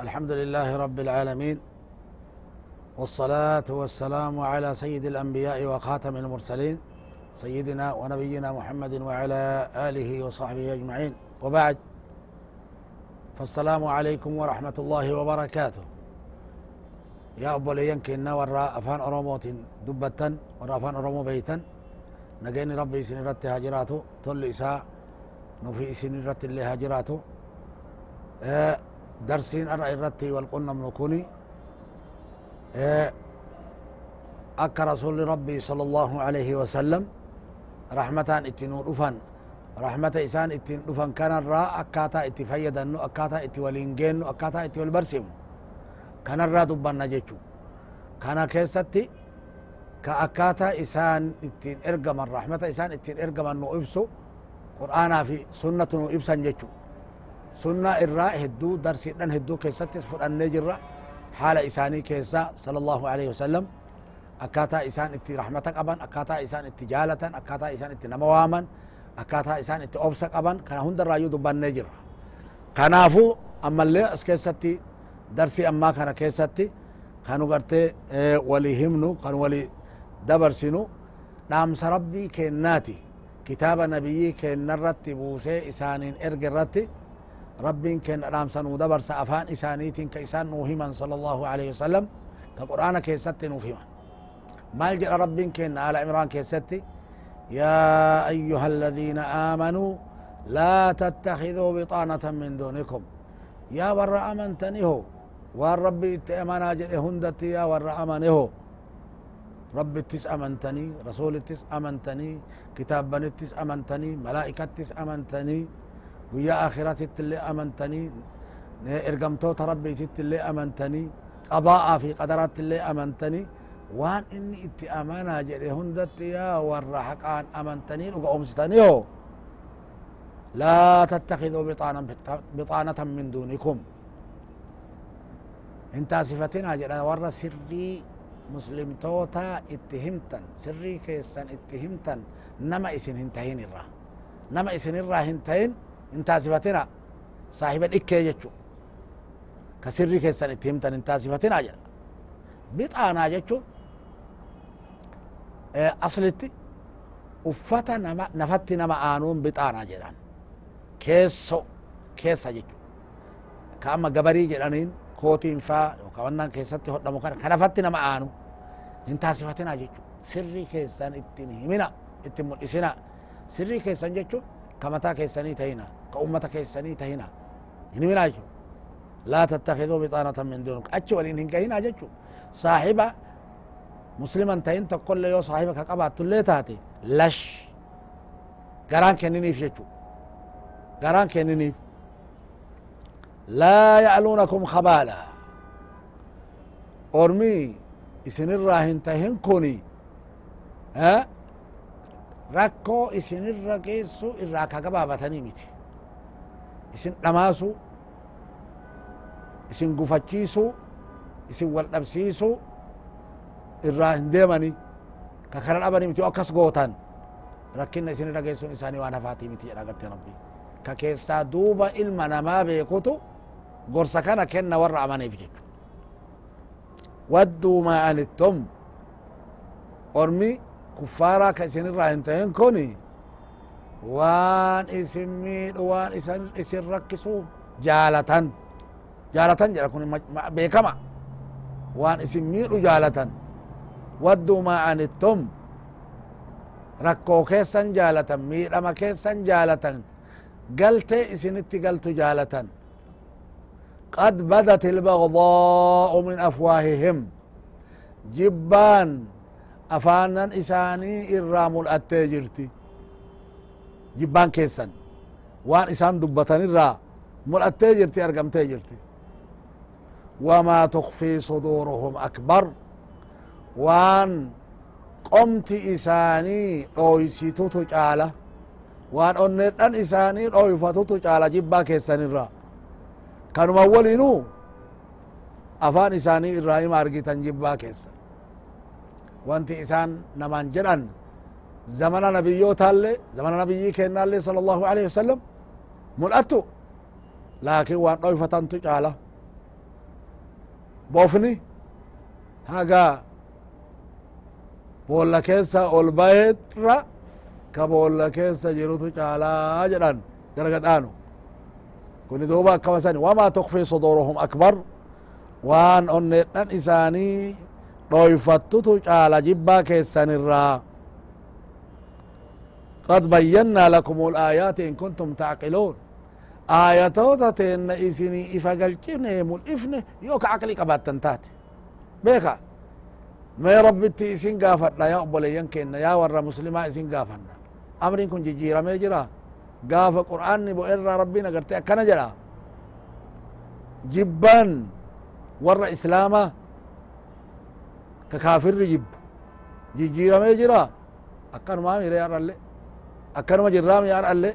الحمد لله رب العالمين والصلاة والسلام على سيد الأنبياء وخاتم المرسلين سيدنا ونبينا محمد وعلى آله وصحبه أجمعين. وبعد فالسلام عليكم ورحمة الله وبركاته. يا أبو لين كنا ورا أفان أروموت دبتا ورا أفان أرومو بيتا. نجيني ربي سن رت هاجراته تل إساء نفي سن رت اللي هاجراته آه درسين أرى الرتي والقلنا من كوني آه أكا رسول ربي صلى الله عليه وسلم رحمة اتنور أفن. رحمة إسان اتن أفن. كان الرا أكاتا اتفيدن أكاتا اتولينجين أكاتا اتولبرسم كان الرا دبنا جيشو كان كيستي كأكاتا إسان اتن إرقم الرحمة إسان اتن إرقم أنه إبسو. قرآن في سنة إبسان جيشو سنة الراء هدو درس دن هدو كيستس فرأني جرة حال إساني كيسا صلى الله عليه وسلم. أكاتا إسان إتي رحمتك أبان أكاتا إسان إتي جالة أكاتا إسان إتي نمواما أكاتا إسان إتي أبسك أبان كان هند الرايو دبان جرة كنافو أما اللي أسكيستي درسي أما كان كيستي كانوا قرتي آه ولي همنو كانوا ولي دبرسنو نامس ربي كناتي كتاب نبيي كن الرتي بوسي إسانين إرق الرتي ربين كن رام سنو دبر سأفان إسانيتين كإسان نوهما صلى الله عليه وسلم كقرآن كيست نوهما ما الجر ربين كن آل عمران كيست يا أيها الذين آمنوا لا تتخذوا بطانة من دونكم. يا ور أمنتنيه والرب اتأمنا جئ هندتي يا ور أمنه رب التس أمنتني رسول التس أمنتني كتاب بنتس أمنتني ملائكة تس أمنتني guyyaa akhiratitti illee amantanii ergamtoota rabbiititti illee amantanii qadaa'aa fi qadaratti illee amantanii waan inni itti amanaa jedhe hundatti yaa warra haqaan amantanii dhuga omsitanii ho laa tattakiduu bixaanatan min duunikum hin taasifatinaa jedha warra sirrii muslimtoota itti himtan sirrii keessan itti himtan nama isin hin tahin irraa nama isin irraa hin tahin intaasifatina saahiba dhikkee jechu ka sirri keessan itti himtan intaasifatina jedha bixaanaa jechuun aslitti uffata nama nafatti nama aanuun bixaanaa jedhan keesso keessa jechu ka amma gabarii jedhaniin kootiin faa yookaan wannan keessatti hodhamu kana ka nafatti nama aanu intaasifatina jechu sirri keessan ittin himina ittin mul'isina sirrii keessan jechuun كمتاك كيساني تهينا كأمتا كيساني تهينا هنا من أجو؟ لا تتخذوا بطانة من دونك. أجو والين هنك هنا أجو صاحبة مسلما تهين تقول ليو صاحبك كقبات تلي تهتي لش؟ قران كنيني في جو قران كنيني لا يعلونكم خبالا. أرمي إسن الراهن تهين كوني. ها؟ Rakkoo isinirra geessu irraa ka gabaabatanii miti isin dhamaasu isin gufachiisu isin wal dhabsiisu irraa hin deemani ka kana dhabani miti akkas gootan rakkinna isinirra geessuun isaanii waan hafaatii miti jedha garte rabbi ka keessaa duuba ilma namaa beekutu gorsa kana kenna warra amaneef jechu wadduu maa anittum ormi kuffaaraa ka isinirraa hin tahin kuni waan isin miidhu waan isin rakkisu jaalatan jaalatan jedha kun beekama waan isin miidhu jaalatan wadduu maa anittum rakkoo keessan jaalatan miidhama keessan jaalatan galtee isinitti galtu jaalatan قد بدت البغضاء من أفواههم جبان afaanan isaanii irraa mul'attee jirti jibbaan keessan waan isaan dubbatan irraa mul'attee jirti argamtee jirti وما تخفي صدورهم أكبر. وان قمت إساني أويسيتو تعالى وان أنتن إساني أويفتو تعالى جبا كيسان الرا كانوا أولينو أفان إساني إبراهيم أرقيتن جبا كيسان وانت إسان نمان جران زمن نبي تالي زمن نبي كينا اللي صلى الله عليه وسلم ملأتو لكن وان قوي فتنتو جالا بوفني هاقا بولا كيسا البيت را كبولا كيسا جيروتو جالا جران جرقت آنو كوني دوبا كما ساني وما تخفي صدورهم أكبر وان أنيتنا إساني dhoyfattutu caala jibbaa keessanirraa قد بينا لكم الآيات إن كنتم تعقلون. آياتوتا تين إسني إفقلقني ملئفني يوك عقلي قبات تاتي. بيكا. ما ربي تي إسن قافتنا يا أبولي ينكين يا ورا مسلمة إسن قافتنا أمرين كن جيجيرا ميجرا قاف قرآن بو إرى ربنا قرتي أكنا جرا. جبان ورا إسلاما ككافر جب جيجيرا ميجرا أكنا ما ميرا يا رالي أكنا ما جرام يا رالي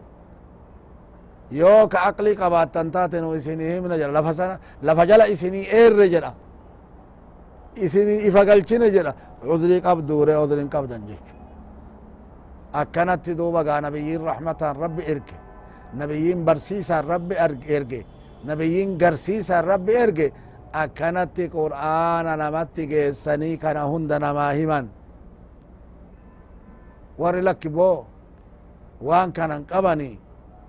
yoo ka aqli qabaattan taaten isinii himna jedha lafa sana lafa jala isinii eerre jedha isinii ifa galchine jedha cudrii qabduure udrin qabdan jechu akkanatti duuba gaa nabiyyiin rahmatan rabbi erge nabiyyiin barsiisan rabbi erge nabiyyiin garsiisan rabbi erge akkanatti qur'aana namatti geessanii kana hunda namaa himan warri lakki boo waan kanan qabanii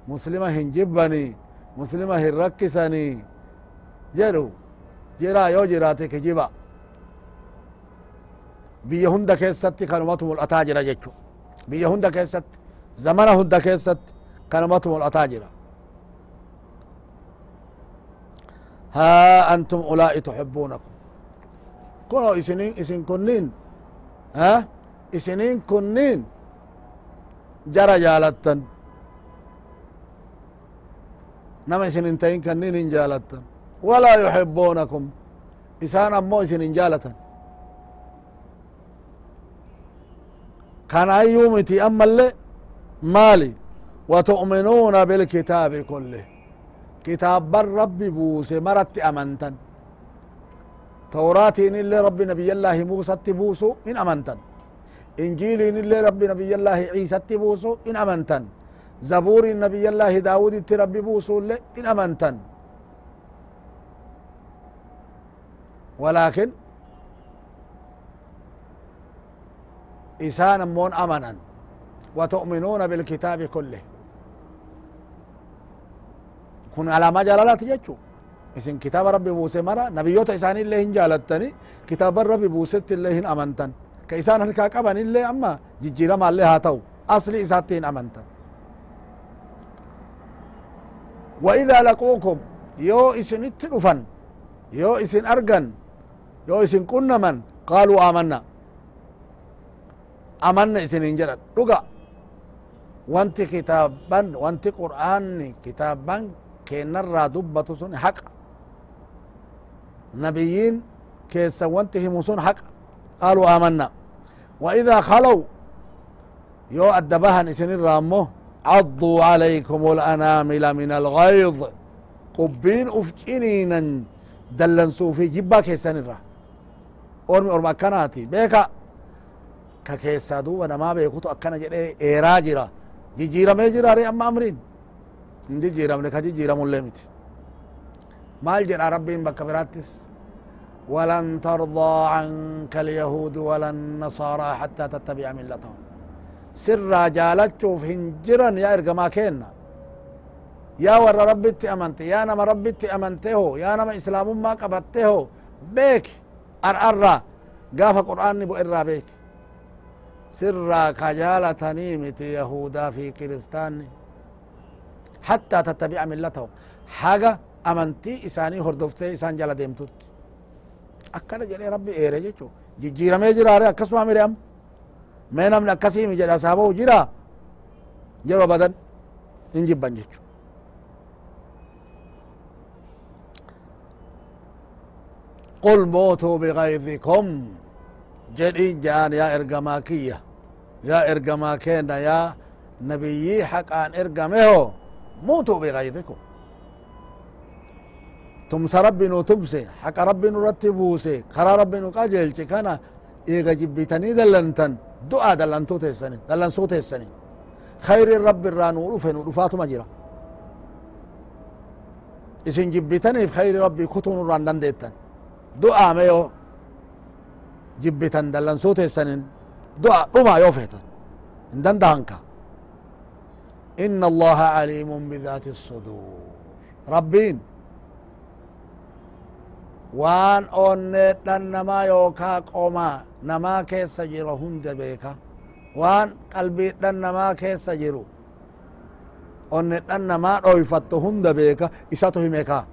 muslima hin jibbani muslima hin rakkisani jedhu jira yoo jiraate kijiba biyya hunda keessatti kanumatu mul'ataa jira jechu biyya hunda keessatti zamana hunda keessatti kanumatu mul'ataa jira ha antum ulaa'i tuxibuunakum kunoo isinin isin kunniin isinin kunniin jara jaalattan nama isin hin ta'in kanniin hin jaalattan walaa yuxibuunakum isaan ammoo isin hin jaalatan kanayyuu miti ammalle maali watu'minuuna bilkitaabi kullih كتاب ربي بوسي مرت أمنتن. توراتين اللي ربي نبي الله موسى تبوسو إن أمنتن. إنجيلين اللي ربي نبي الله عيسى تبوسو إن أمنتن. زبور النبي الله داود تربي بوصول إن أمنتن. ولكن إسان مون أمنا وتؤمنون بالكتاب كله. كن على ما جلالات يجو إسن كتاب ربي بوسي مرة نبيوت إسان اللي هن جالتني كتاب ربي بوسيت اللي هن أمنتن كإسان هنكا قبن اللي أما ججيرا ما اللي هاتو أصلي إساتين أمنتن وإذا لقوكم يو إسن اتلفن يو إسن أرغن يو إسن كنمن قالوا آمنا أمنا إسن انجرد لقا وانت كتابا وانت قرآن كتابا كينا را دبة سن حق. نبيين كيسا وانت همسون حق. قالوا آمنا. وإذا خلوا يو أدبها إسن الرامو عضوا عليكم الأنامل من الغيظ. قبين أفجنينا دلن صوفي جبا كيسان الرا أورمي أورما أكناتي. بيكا. ككيسا دوبا نما بيكوتو أكنا جدي إيرا جرا جيجيرا مي جرا ري أما أمرين. ndi jiramne kati jiramulle miti. Maal jedha rabbiin bakka ولن ترضى عنك اليهود ولا النصارى حتى تتبع ملتهم سر جالت شوف هنجرن يا ارقما كينا يا ور ربي انت يا نما ربي انت يا نما اسلام ما قبته بيك ار ار قاف قران بو ار بيك سر كجالتني مت يهودا في كريستاني hattaa tattabi'a millatahum haga amantii isaanii hordoftee isaan jala deemtutti akkana jedhee rabbi eere jechu jijjiiramee jiraare akkasuma mire amma mee namni akkasimi jedha saaba'u jira yeroo badan in jibban jechu قل موتوا بغيظكم جدي جان يا إرقماكية يا إرقماكينا يا نبيي حق أن إرقمه موتوا بغيظكم. تمس ربي نو تمسي حق ربي نو رتبوسي خرا ربي نو قاجلچ كان إيغا جبتني دلنتن. دعاء دلنتو تيسني دلنسو تيسني. خير الرب الرانو رفن رفاتو مجرى isin jibbitaniif khayri rabbii kutuun irraan dandeettan du'a me yoo jibbitan dallansuu teessanin du'a dhuma yoo feetan hin inna allaha aliimun bidaati الصدور rabbiin waan onneedhan namaa yookaa qomaa namaa keessa jiru hunda beeka waan qalbiidhan namaa keessa jiru onnedhan namaa dhoyfatto hunda beeka isatu himeka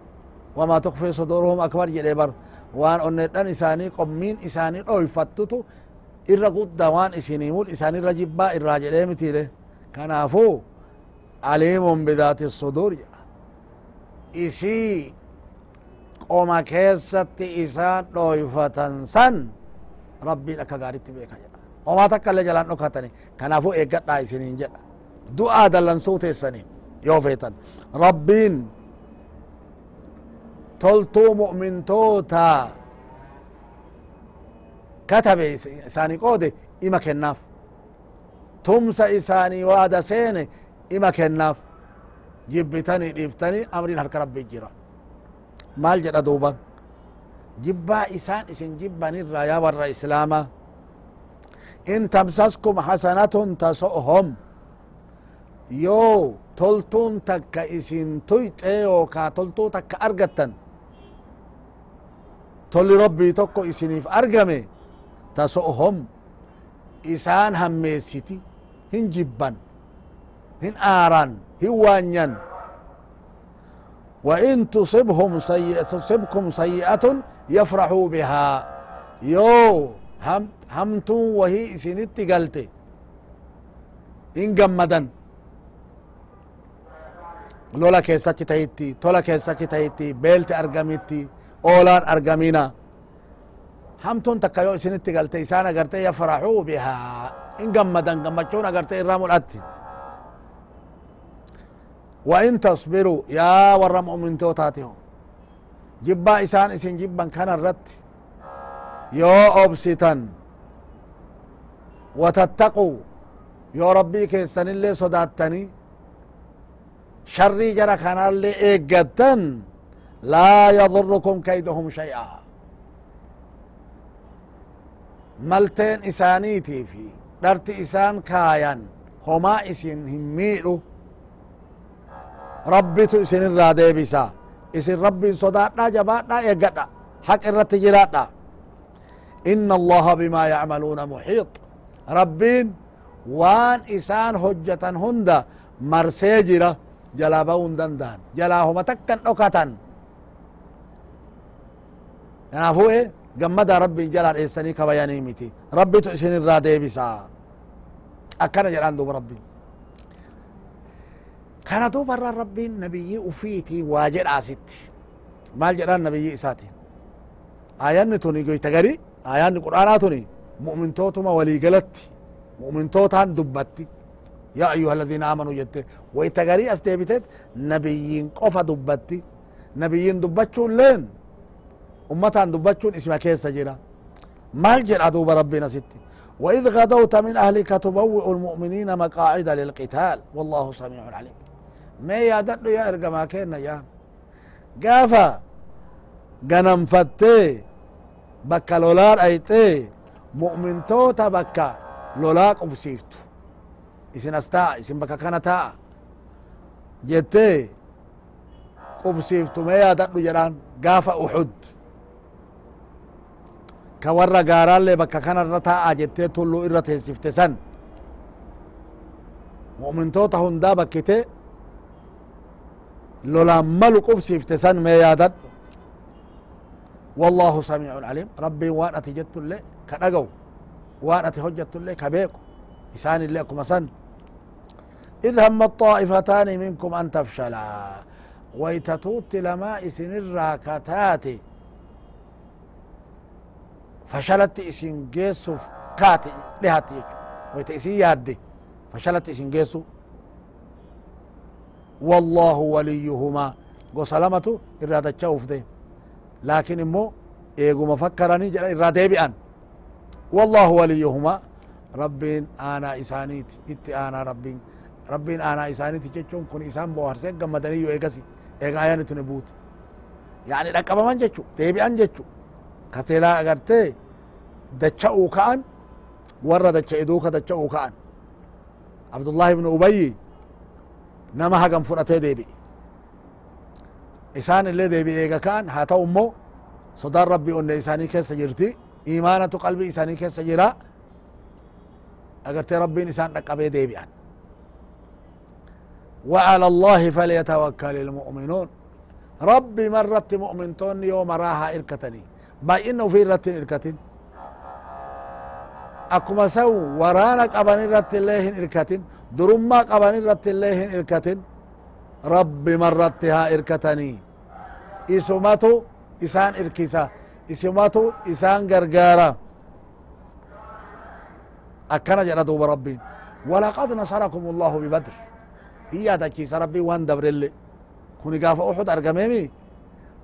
wama tukfi suduruhum akbar jedhe bar waan onnedhan isaanii qommiin isaanii dhoyfattutu irra gudda waan isinimul isaanirra jibbaa irraa jedhee mitire kanaafu aliimun bidaati sudur jedha isii qoma keessatti isaan dhoyfatan san rabbiin akka gaaritti beeka jedha homaa takka illee jalaan dhokatani kanaafu eeggadhaa isiniin jedha du'aa dallansuu teessaniin yoo feetan rabbiin toltuu mu'mintoota katabe isaanii qoode ima kennaaf tumsa isaanii waada seene ima kennaaf jibbitanii dhiiftanii amriin harka rabbii jira maal jedha duuba jibbaa isaan isin jibbanirraa yaa warra islaamaa in tamsaskum hasanatun taso'hom yoo toltuun takka isin tuyxe yookaa toltuu takka argattan tolli rabbii tokko isiniif argame taso'hom isaan hammeessiti hin jibban hinaaran hinwaanyan wain tusibkum sayi'atun yafraxuu bihaa yoo hamtun wahii isinitti galte. Hin gammadan. Lola keessachi tahitti tola keessachi tahitti beelte argamitti oolaan argamina. Hamtun takka yoo isinitti galte isaan agarte yafraxuu bihaa hin gammadan gammachuun agarte irraa mul'atti. وإن تصبروا يا ور مؤمنتوتاتهم جبا إسان إسن جبا كان الرت يو أبسطا. وتتقوا. يو ربي كيسن اللي صداتني. شري جرى كان اللي إيقتن لا يضركم كيدهم شيئا. ملتين إسانيتي في. درت إسان كايان. هما إسن هميئو ربي سنين رادي بيسا اسن ربي صدادا جبادا يقادا حق الرت جرادا إن الله بما يعملون محيط ربي وان إسان حجة هند مرسيجرة جلابون دندان جلاهما تكن نكتا أنا فوه جمد ربي جلال إساني كبياني ميتي ربي تؤسين الرادي بسا أكنا جلان دوب كان دوب ربي النبي وفيتي واجر عاسيت ما جرى النبي إساتي آيان توني قوي تقري آيان القرآن توني مؤمن توتما ولي قلت مؤمن توتا دبتي يا أيها الذين آمنوا جدت ويتقري أستيبتت نبيين قفا دبتي نبيين دبتشون لين أمتان دبتشون اسمها كيسا جرى ما جرى دوب ربي نسيتي وإذ غدوت من أهلك تبوئ المؤمنين مقاعد للقتال والله سميع عليم mee yaadadhu yaa ergamaa kenna yaa. Gaafa ganamfattee bakka lolaa dhayxee mu'mintoota bakka lolaa qubsiiftu isin as taa'a isin bakka kana taa'a. Jettee qubsiiftu mee yaadadhu jedhaan gaafa uxud ka warra gaaraallee bakka kanarra taa'a jettee tulluu irra teessifte san. Mu'mintoota hundaa bakkite lolaan malu qubsiifte san mee yaadadhu والله سميع عليم ربي وان جت اللي كدغو وان اتي حجت اللي كبيكو. إسان اللي أكو مسن. إذ هم الطائفتان منكم أن تفشلا. ويتتوت لما إسن الراكتات. geessuuf kaate dhihatti jechu wayta isin yaadde fashalatti isin geessu wallahu waliyuhumaa gosa lamatu irraa dacha'uuf deem laakin immoo eeguma fakkaranii jedhan irraa deebi'an wallahu waliyuhumaa rabbiin aanaa isaaniiti itti aanaa rabbiin rabbiin aanaa isaaniiti jechuun kun isaan booharsee gammadaniyyuu eegasi eega ayaan itti ne buuti yani dhaqqabaman jechu deebi'an jechu kateelaa agartee dacha'uu ka'an warra dacha'e duuka dacha'uu ka'an abdullahi ibnu ubayyi nama hagam fudhatee deebi'e isaan illee deebi'e eega ka'an haa ta'u immoo sodaan rabbii onne isaanii keessa jirti imaanatu qalbii isaanii keessa jira agartee rabbiin isaan dhaqqabee deebi'an وعلى الله فليتوكل المؤمنون ربي مرت مؤمنتون يوم راها إركتني باي إنه في رت إركتين أكما سو ورانا قبن رت الله إركتين درما قبن رت الله إركتين ربي مرتها إركتني إسمتو إسان إركيسا إسمتو إسان غرغارا أكنا جرى دوب ربي ولقد نصركم الله ببدر هي دچيس ربي وان دبر اللي كوني قاف أحد أرقميمي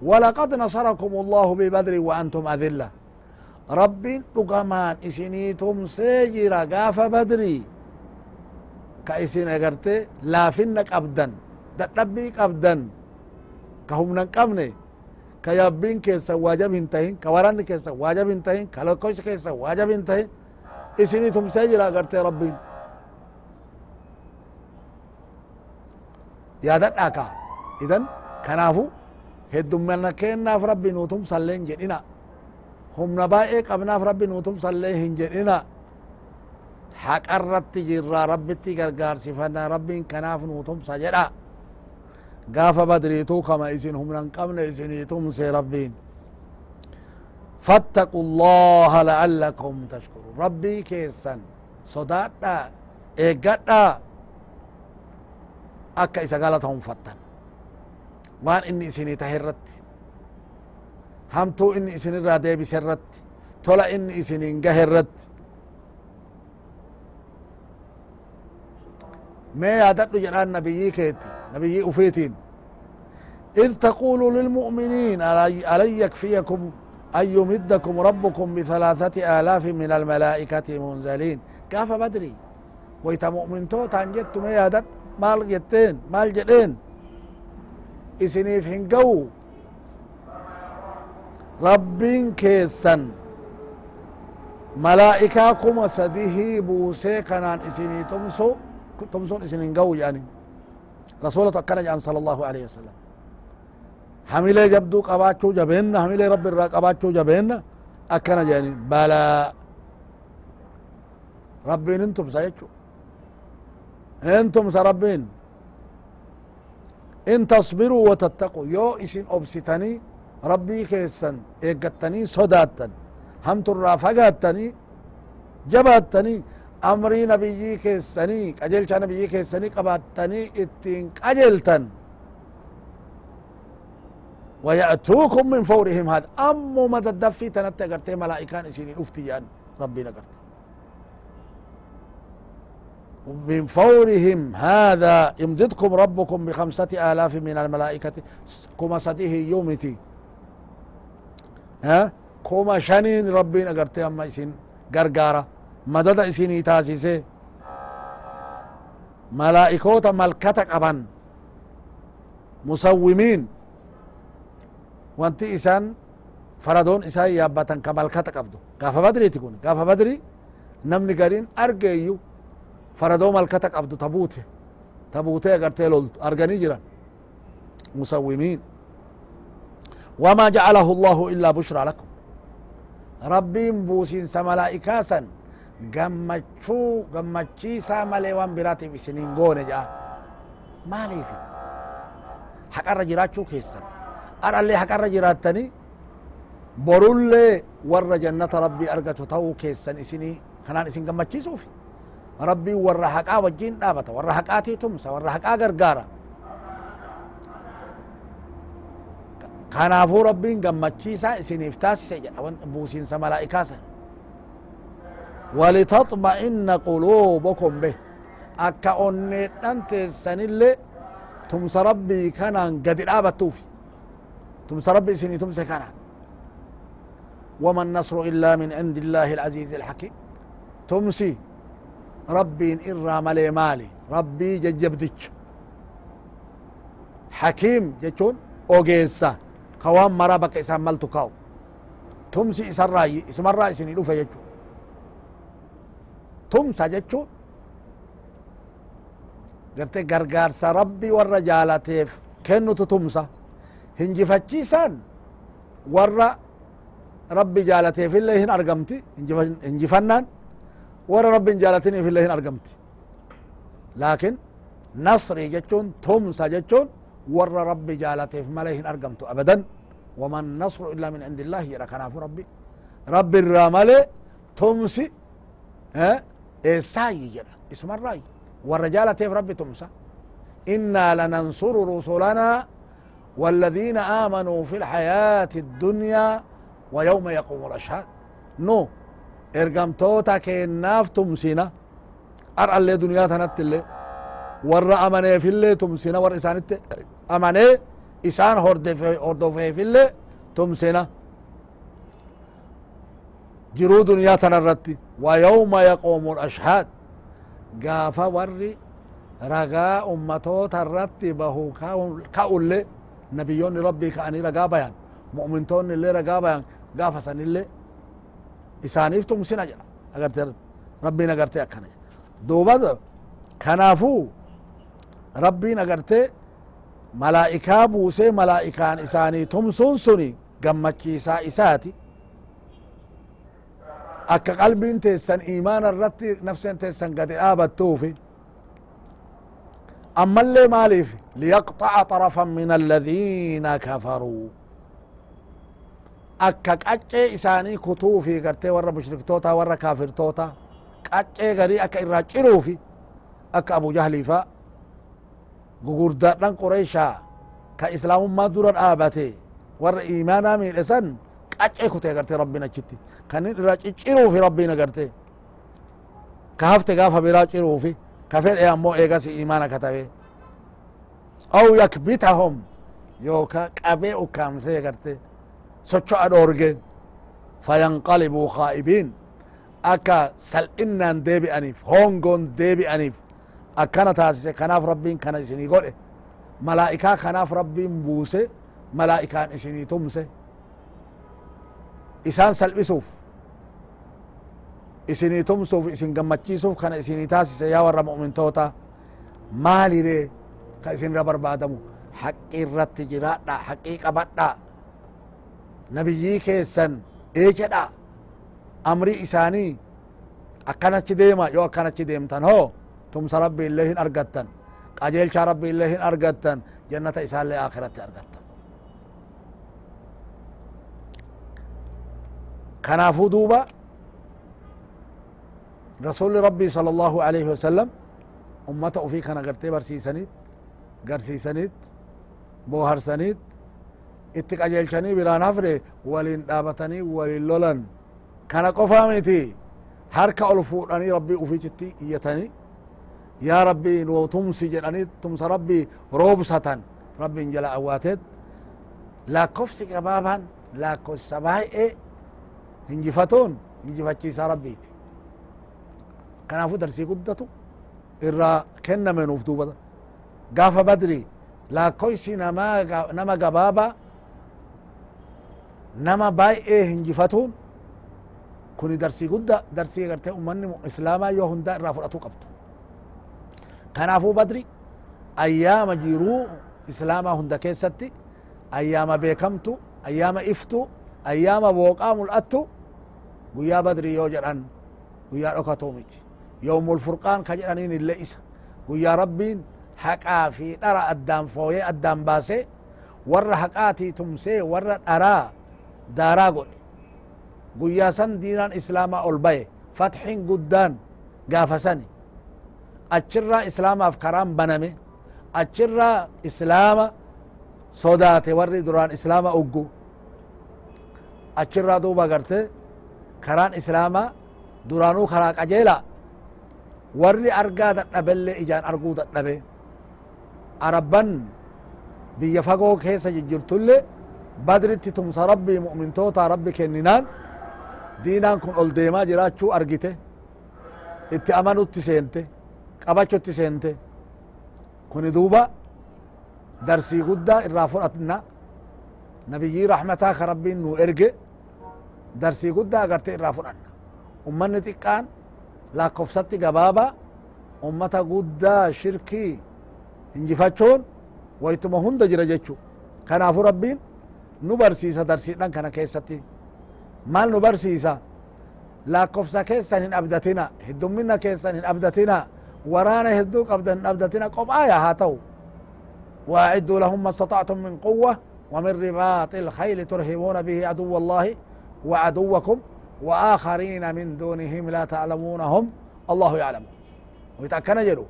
ولقد نصركم الله ببدر وأنتم أذلة ربي دقمان إسنيتم سيجرا قاف بدري كإسين أغرتي لافنك أبدا dadhabbii qabdan ka humnan qabne ka yabbiin keessa waajab hin tahin ka waranni keessa waajab hin tahin ka lokkoysa keessa waajab hin tahin isinii tumsee jira agartee rabbiin yaadadhaa ka idan humna baay'ee qabnaaf rabbi nuu tumsallee hin jedhina haqarratti jirraa rabbitti gargaarsifanna rabbiin kanaaf nuu tumsa jedha gaafa badriituu kama isin humnan qabne isinii tumse rabbiin fattaqu llaha la'allakum tashkurun rabbii keessan sodaadha eeggadha akka isa galateeffattan waan inni isinii tahe irratti inni isinirraa deebise irratti tola inni isiniin gahe irratti mee yaadadhu jedhaan nabiyyii keeti nabiyyii ufiitiin. إذ تقول للمؤمنين ألن يكفيكم أن يمدكم ربكم بثلاثة آلاف من الملائكة منزلين كاف بدري ويتا مؤمن توتا جت ما يادت مال جتين مال جدين إسنيف هنقو ربين كيسن. ملائكة كما سديه بوسي كانان إسيني تمسو تمسون إسيني قوي يعني. رسولة تكرج عن صلى الله عليه وسلم. حميلة جبدو قباتشو جبين حميلة رب الرق قباتشو جبين أكنا يعني بلا. ربين أنتم سيكو أنتم سربين. إن تصبروا وتتقوا. يو إسين أبسطني ربي كيسن إيقتني صداتن هم ترى فقاتني جباتني. أمري نبيي كيسني أجل كان نبيي كيسني قباتني إتين أجلتن ويأتوكم من فورهم هذا. أم مدى الدفي تنتي قرتي ملائكة نسيني أفتيان ربي نكرت من فورهم هذا يمددكم ربكم بخمسة آلاف من الملائكة كما صديه يومتي. ها كما شنين ربنا قرتي أما إسين قرقارة مدد إسيني تاسيسي ملائكوتا ملكتك أبن مسومين isaan faradoon isaa yaabbatan ka malkata qabdu gaafa badriiti kun gaafa badri namni gariin argeeyyu faradoo malkata qabdu tabuute tabuute agartee loltu arganii jiran musawwimiin wama jacalahu allahu illaa bushraa lakum rabbiin buusiinsa malaa'ikaasan gammachuu gammachiisaa malee waan biraatiif isiniin goone jedha maaliifi haqarra jiraachuu keessan arallee haqarra jiraattanii borullee warra jannata rabbii argatu ta'uu keessan isinii kanaan isin gammachiisuuf rabbiin warra haqaa wajjiin dhaabata warra haqaatii tumsa warra haqaa gargaara kanaafuu rabbiin gammachiisaa isiniif taasise jedha buusiinsa malaa'ikaa san walitaxma'inna quluubukum bih akka onneedhan teessanillee tumsa rabbii kanaan gadi dhaabattuufi tumsa rabbi isinii tumse kanaan وما النصر إلا من عند الله العزيز الحكيم تمسي ربي إرى ملي مالي ربي ججبدج حكيم جتون أوجيسا كوان مرا بك إسان ملتو كاو تمسي إسان راي اسم الرأي سني لفا جتون تمسا جتون gartee gargaarsa rabbi warra jaalateef kennutu tumsa hinjifachiisan warra rabbi jaalateefillee hin argamti hinjifannaan warra rabbi hin jaalatiniifillee hin argamti laakin nasri jechuun tumsa jechuun warra rabbi jaalateef malee hin argamtu abadan وما النصر إلا من عند الله يرى كناف ربي. رب الرامل تمسي ها إيه جرى اسم الرأي. والرجال تيف ربي تمسى. إنا لننصر رسلنا والذين آمنوا في الحياة الدنيا ويوم يقوم الأشهاد. نو ergamtoota kennaaf tumsina ar'allee duniyaa tanatti illee warra amaneefillee tumsina warra isaanitti amanee isaan hordofeefillee tumsina jiruu duniyaa tana irratti wa yawma yaquumu ashhaad gaafa warri ragaa ummatoota irratti bahu ka'ulle nabiyyoonni rabbii ka'anii ragaa bayan mu'mintoonni illee ragaa bayan gaafa sanillee isaaniif tumsina jedha agarte rabbiin agarte akkana jedha duuba kanaafuu rabbiin agarte malaa'ikaa buusee malaa'ikaan isaanii tumsuun suni gammachiisaa isaati akka qalbiin teessan imaana irratti nafseen teessan gadi dhaabattuufi ammallee maaliif liyaqxaca طarafan min aladiina kafaruu akka qaccee isaanii kutuufi gartee warra mushriktoota warra kaafirtoota qaccee garii akka irraa ciruufi akka abu jahliifa gugurdaadhan qureyshaa ka islaamummaa dura dhaabate warra imaanaa miidhe san qaccee kutee gartee rabbiin achitti kanin irraa cicciruufi rabbiin agarte ka hafte gaafa biraa ciruufi ka fedhe ammoo eegas imaana katabe aw yakbitahum yooka qabee ukkaamsee garte socho'a dhoorge fayanqalibuu khaa'ibiin akka sal'innaan deebi'aniif hongoon deebi'aniif akkana taasise kanaaf rabbiin kana isinii godhe malaa'ikaa kanaaf rabbiin buuse malaa'ikaan isinii tumse isaan salphisuuf isinii tumsuuf isin gammachiisuuf kana isinii taasise yaa warra mu'mintoota maalire ka isinirra barbaadamu haqqi irratti jiraadha haqqii qabadha nabiyyii keessan ee jedha amri isaanii akkanachi deema yoo akkanachi deemtan hoo tumsa rabbi illee hin argattan qajeelcha rabbi illee hin argattan jannata isaallee akhiratti argattan kanaafuu duuba rasuli rabbii sala allahu alaihi wasalam ummata ufii kana gartee barsiisaniit garsiisaniit booharsaniit itti qajeelchanii biraan hafne waliin dhaabatanii waliin lolan kana qofaa miti harka ol fuudhanii rabbii ufiichitti iyyatanii يا ربي لو تمسي جلاني تمس ربي روبسة ربي جل أواتد لا كفسي كبابا لا كفسي باي إيه هنجفتون هنجفتشي سربيت كان أفو درسي قدتو. إرى كنا من أفدو بدا. قاف بدري. لا كفسي نما نما كبابا نما باي إيه هنجفتون كوني درسي قد درسي غرتي أمني إسلاما يوهن دا رافرة قبتو. Kanaafuu badri ayyaama jiruu islaamaa hunda keessatti ayyaama beekamtu ayyaama iftu ayyaama booqaa mul'attu guyyaa badri yoo jedhan guyyaa dhokatoo miti yowmul furqaan ka jedhaniin ille isa guyyaa rabbiin haqaa fi dhara addaan fooyee addaan baasee warra haqaatii tumsee warra dharaa daaraa godhe guyyaa san diinaan islaamaa ol baye fatxin guddaan gaafa sani achirraa islaamaaf karaan baname achirraa islaama sodaate warri duraan islaama uggu achirraa duuba garte karaan islaama duraanuu karaa qajeela warri argaa dadhabellee ijaan arguu dadhabe arabban biyya fagoo keessa jijjirtulle badritti tumsa rabbii mu'mintoota rabbi kenninaan diinaan kun ol deemaa jiraachuu argite itti amanutti seente qabachutti seente kuni duuba darsii guddaa irraa fudhatna nabiyyii rahmataa ka rabbiin nu erge darsii guddaa agarte irraa fudhanna ummanni xiqqaan lakkoofsatti gabaaba ummata guddaa shirkii hinjifachuun waytuma hunda jira jechu kanaafu rabbiin nu barsiisa darsiidhan kana keessatti maal nu barsiisa lakkoofsa keessan hin abdatina heddummina keessan hin abdatina hedduu qabdan hin abdatina qophaaya haa ta'u وأعدوا لهم ما استطعتم من قوة ومن رباط الخيل ترهبون به عدو الله وعدوكم وآخرين من دونهم لا تعلمونهم. الله يعلم. ويتأكنا جلو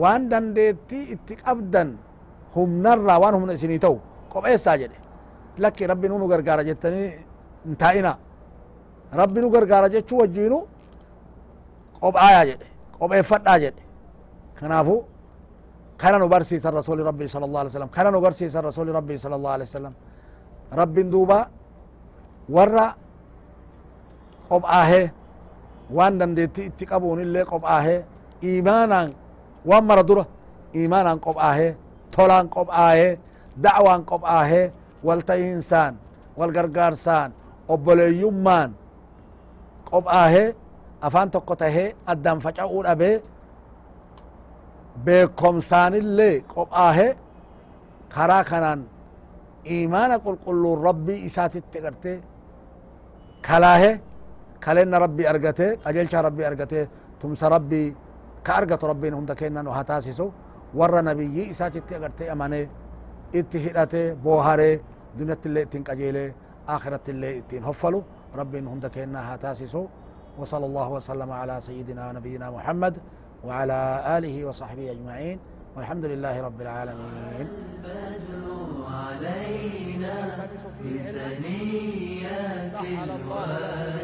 وان دندتي اتك أبدا. هم نرى وان هم نسيني تو. قب إيه ساجد. لك ربي نونو غرغارة جتني. انتائنا ربي نو غرغارة جتشو وجينو. قب آيا جد qopheeffadhaa jedhe kanaafu kana nu barsiisan rasuli rabbii sal allah alay slam kana nu barsiisan rasuli rabbii sala allah alay wasalam rabbin duuba warra qophaahee waan dandeetti itti qabuun illee qophaahee imaanaan waan mara dura imaanaan qophaahee tolaan qophaahee dacwaan qophaahee wal ta'iinsaan wal gargaarsaan obboleeyyummaan qophaahee afaan tokko tahee addaan faca'uu dhabee beekomsaanillee qophaahee karaa kanaan iimaana qulqulluun rabbii isaatitti gartee kalaahee kalena rabbi argate qajeelcha rabbi argate tumsa rabbi ka argatu rabbiin hunda kenna nu haa taasisu warra nabiyyi isaatitti agarte amane itti hidhate boohare duniyatti illee ittiin qajeele akhiratti illee ittiin hoffalu rabbiin hunda kenna haa taasisu وصلى الله وسلم على سيدنا ونبينا محمد وعلى آله وصحبه أجمعين والحمد لله رب العالمين. البدر علينا الوداع